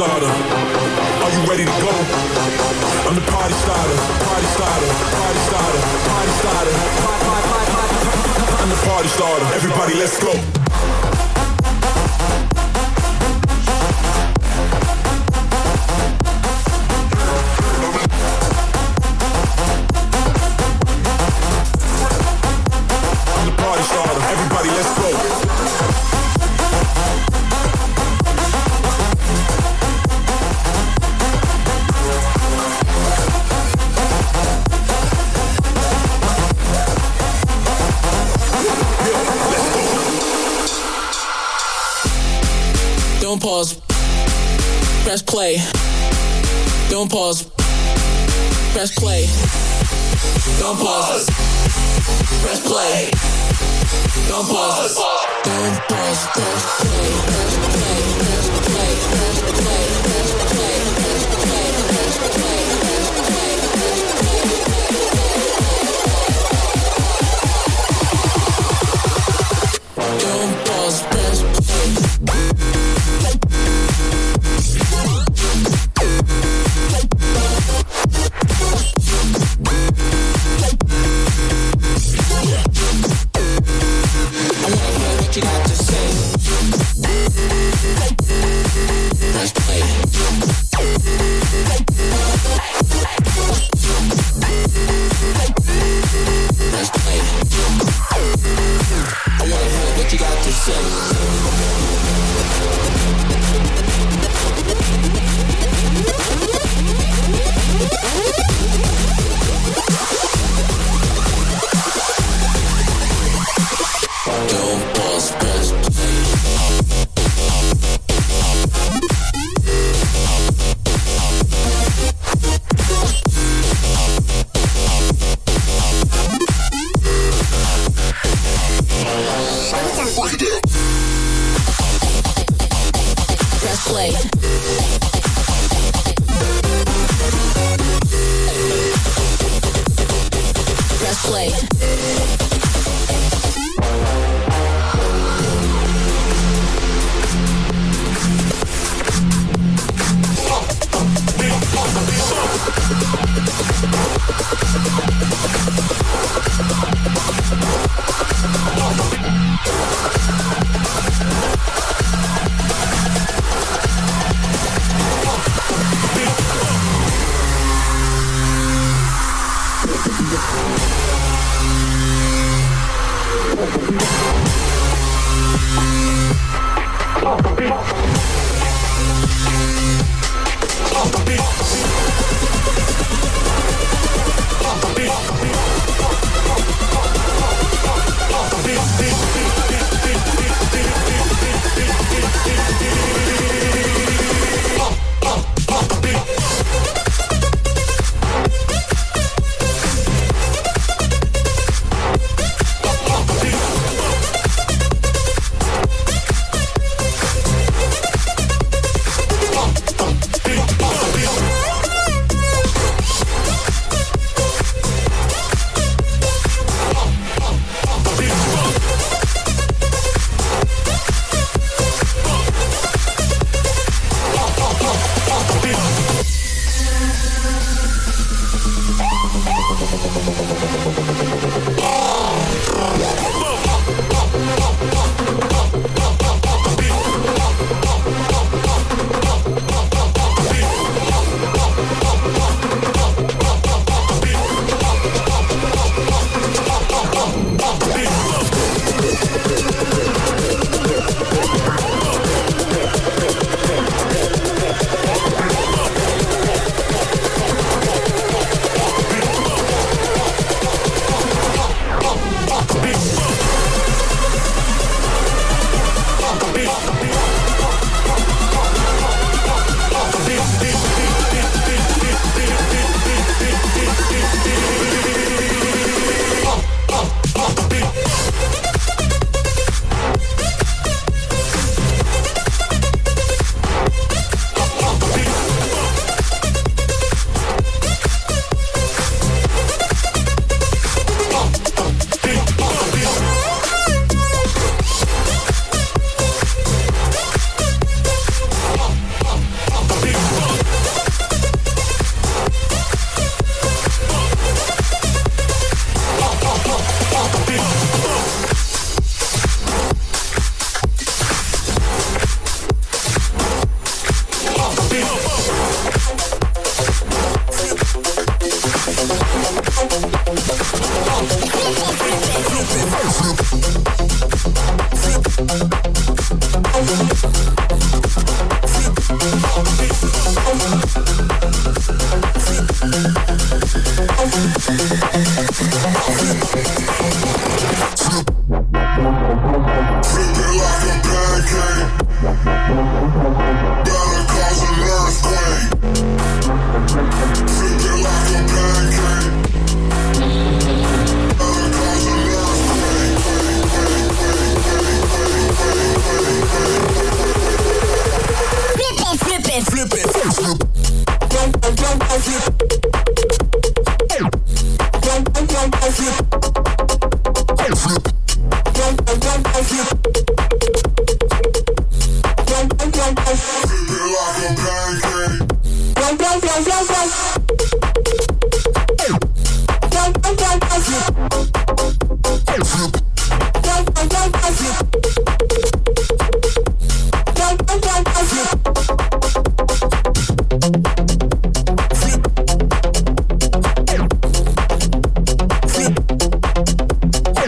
starter. Are you ready to go? I'm the party starter, party starter, party starter, party starter. I'm the party starter. Everybody, let's go. Press play. Don't pause. Press play. Don't pause. Press play. Don't pause. Don't pause. Press play. Press play.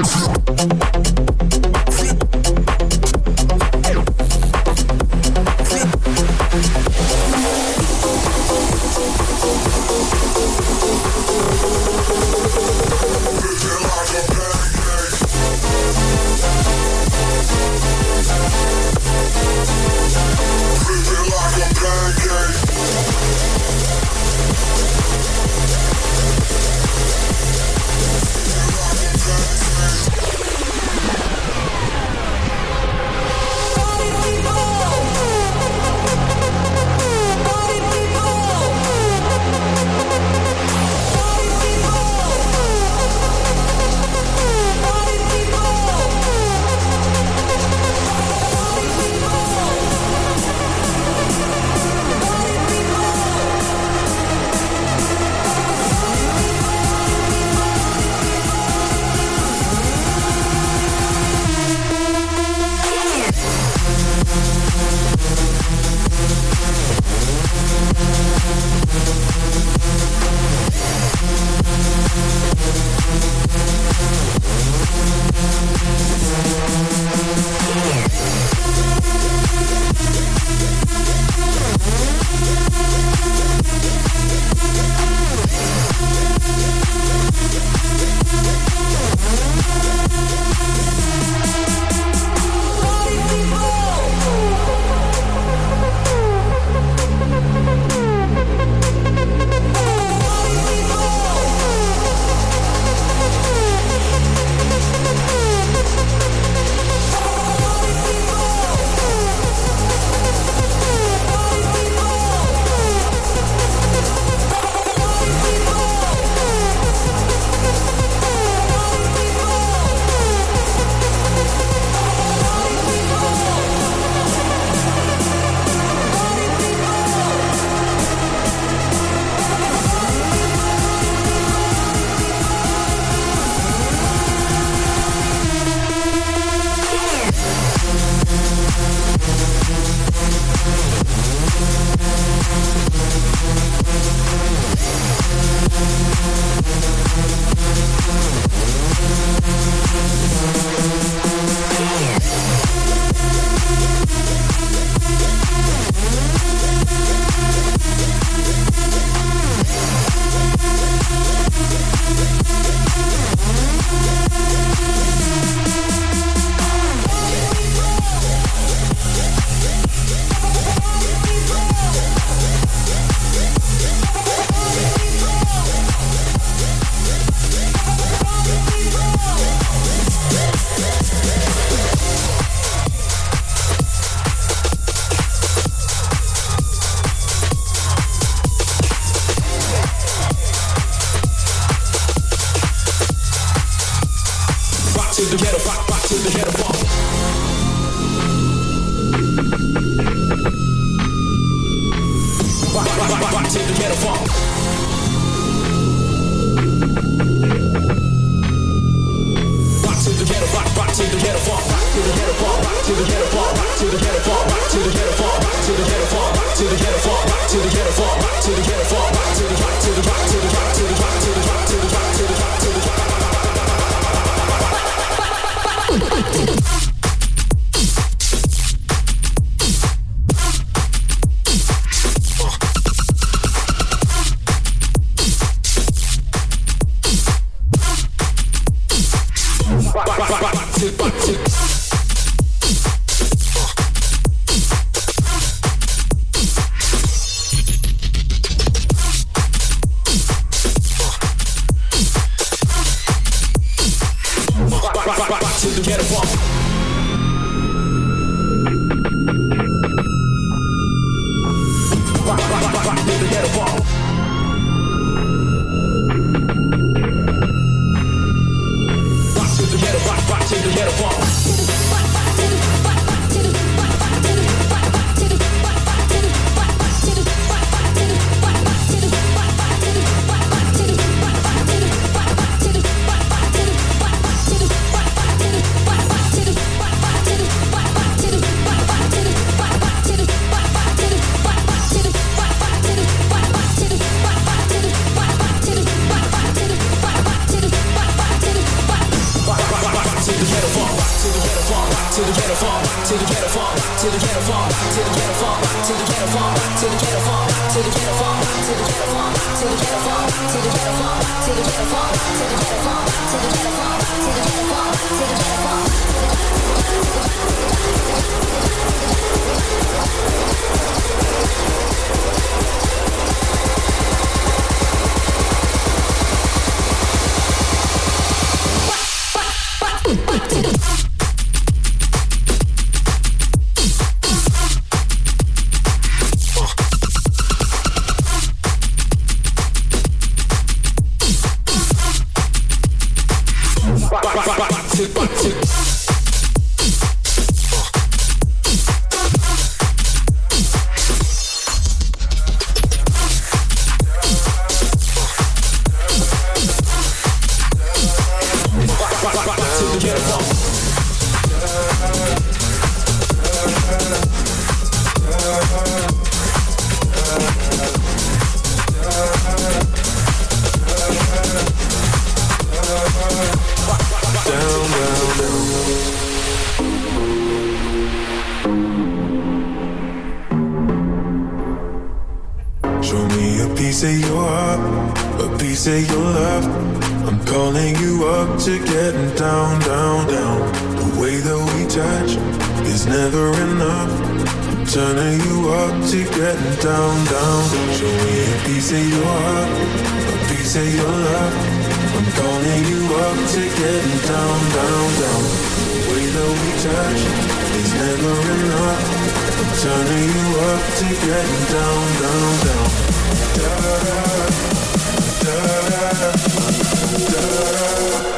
Dance.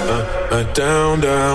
Uh, uh, down, down.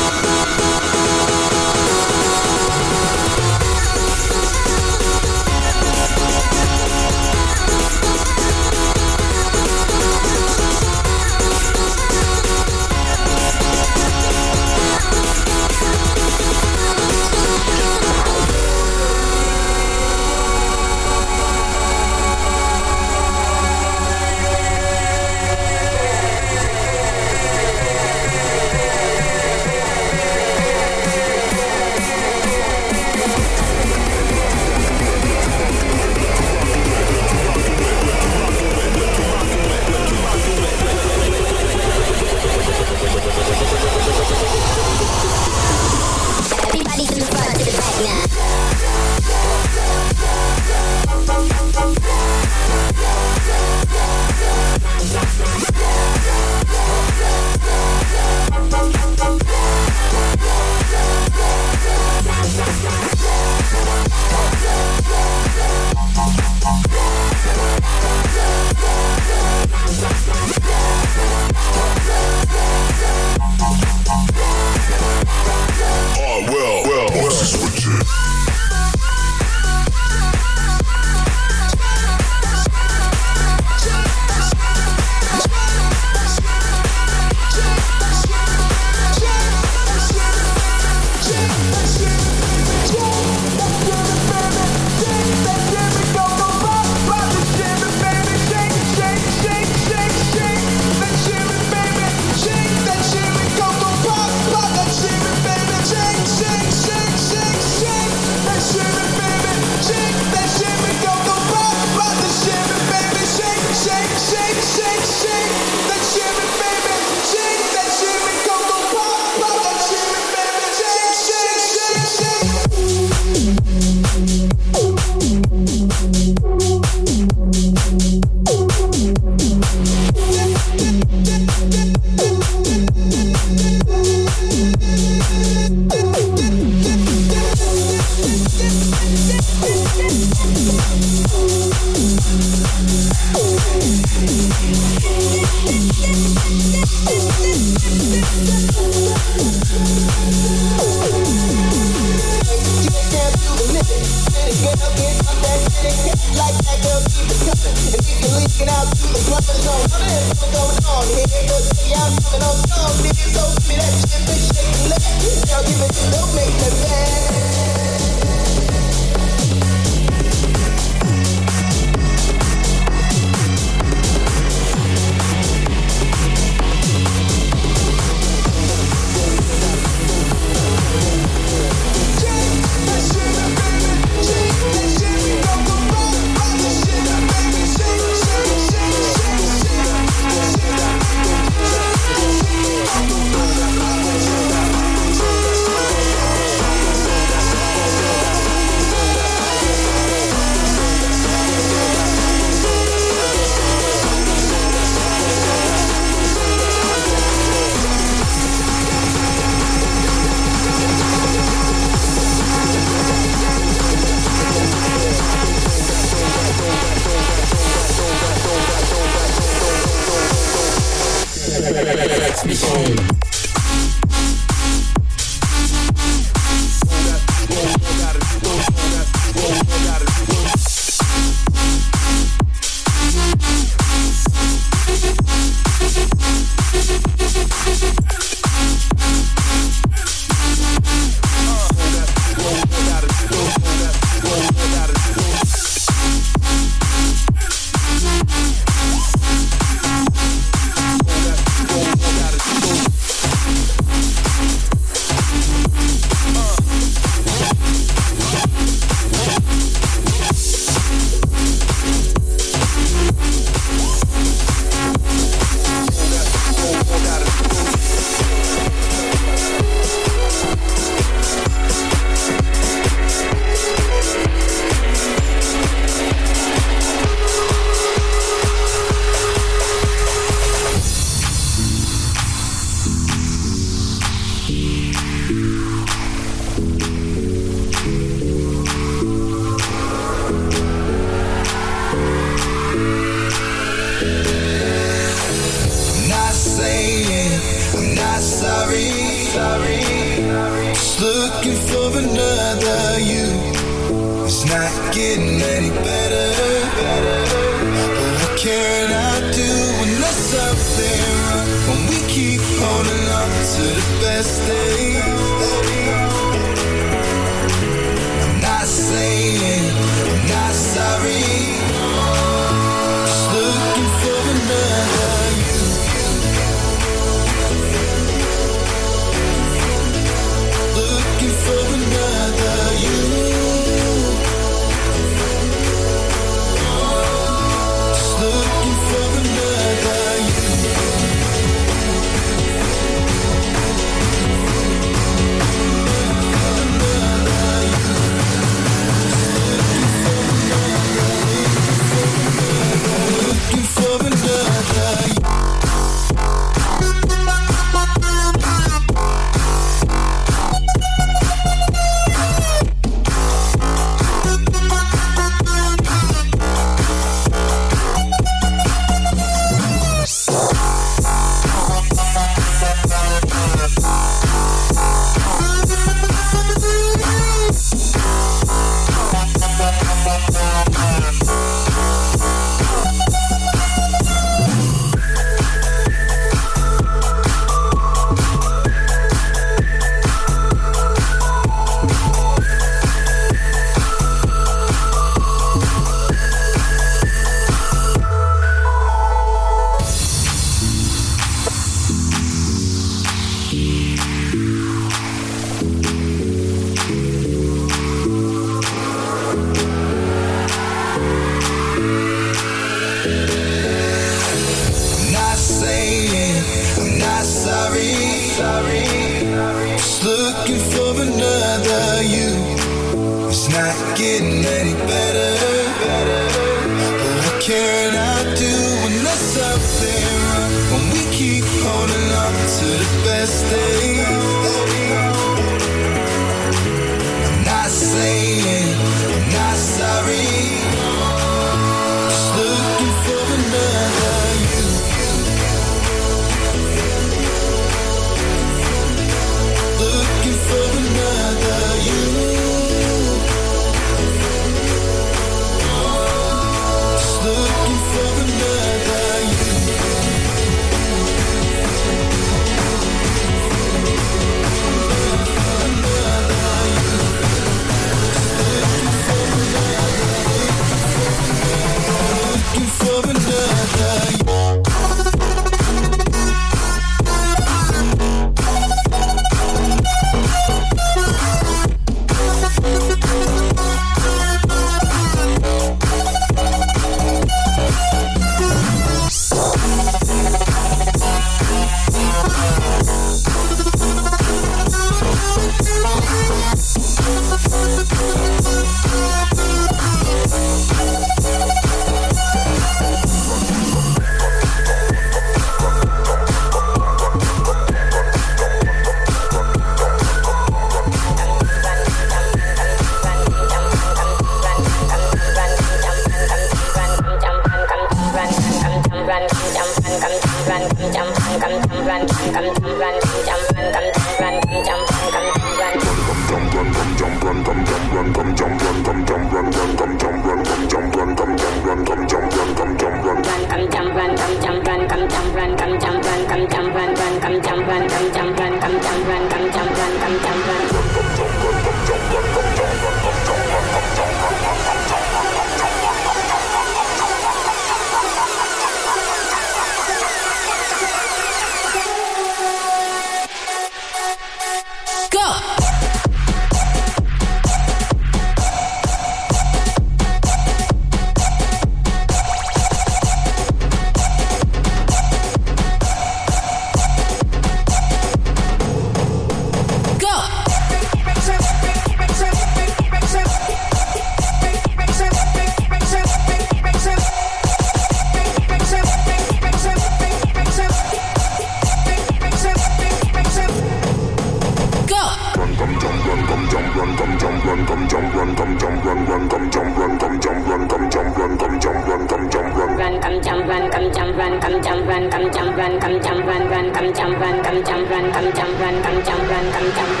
Run, come jump run, come jump run, run, come jump run, come jump run, come jump run, come jump run, come jump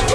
run.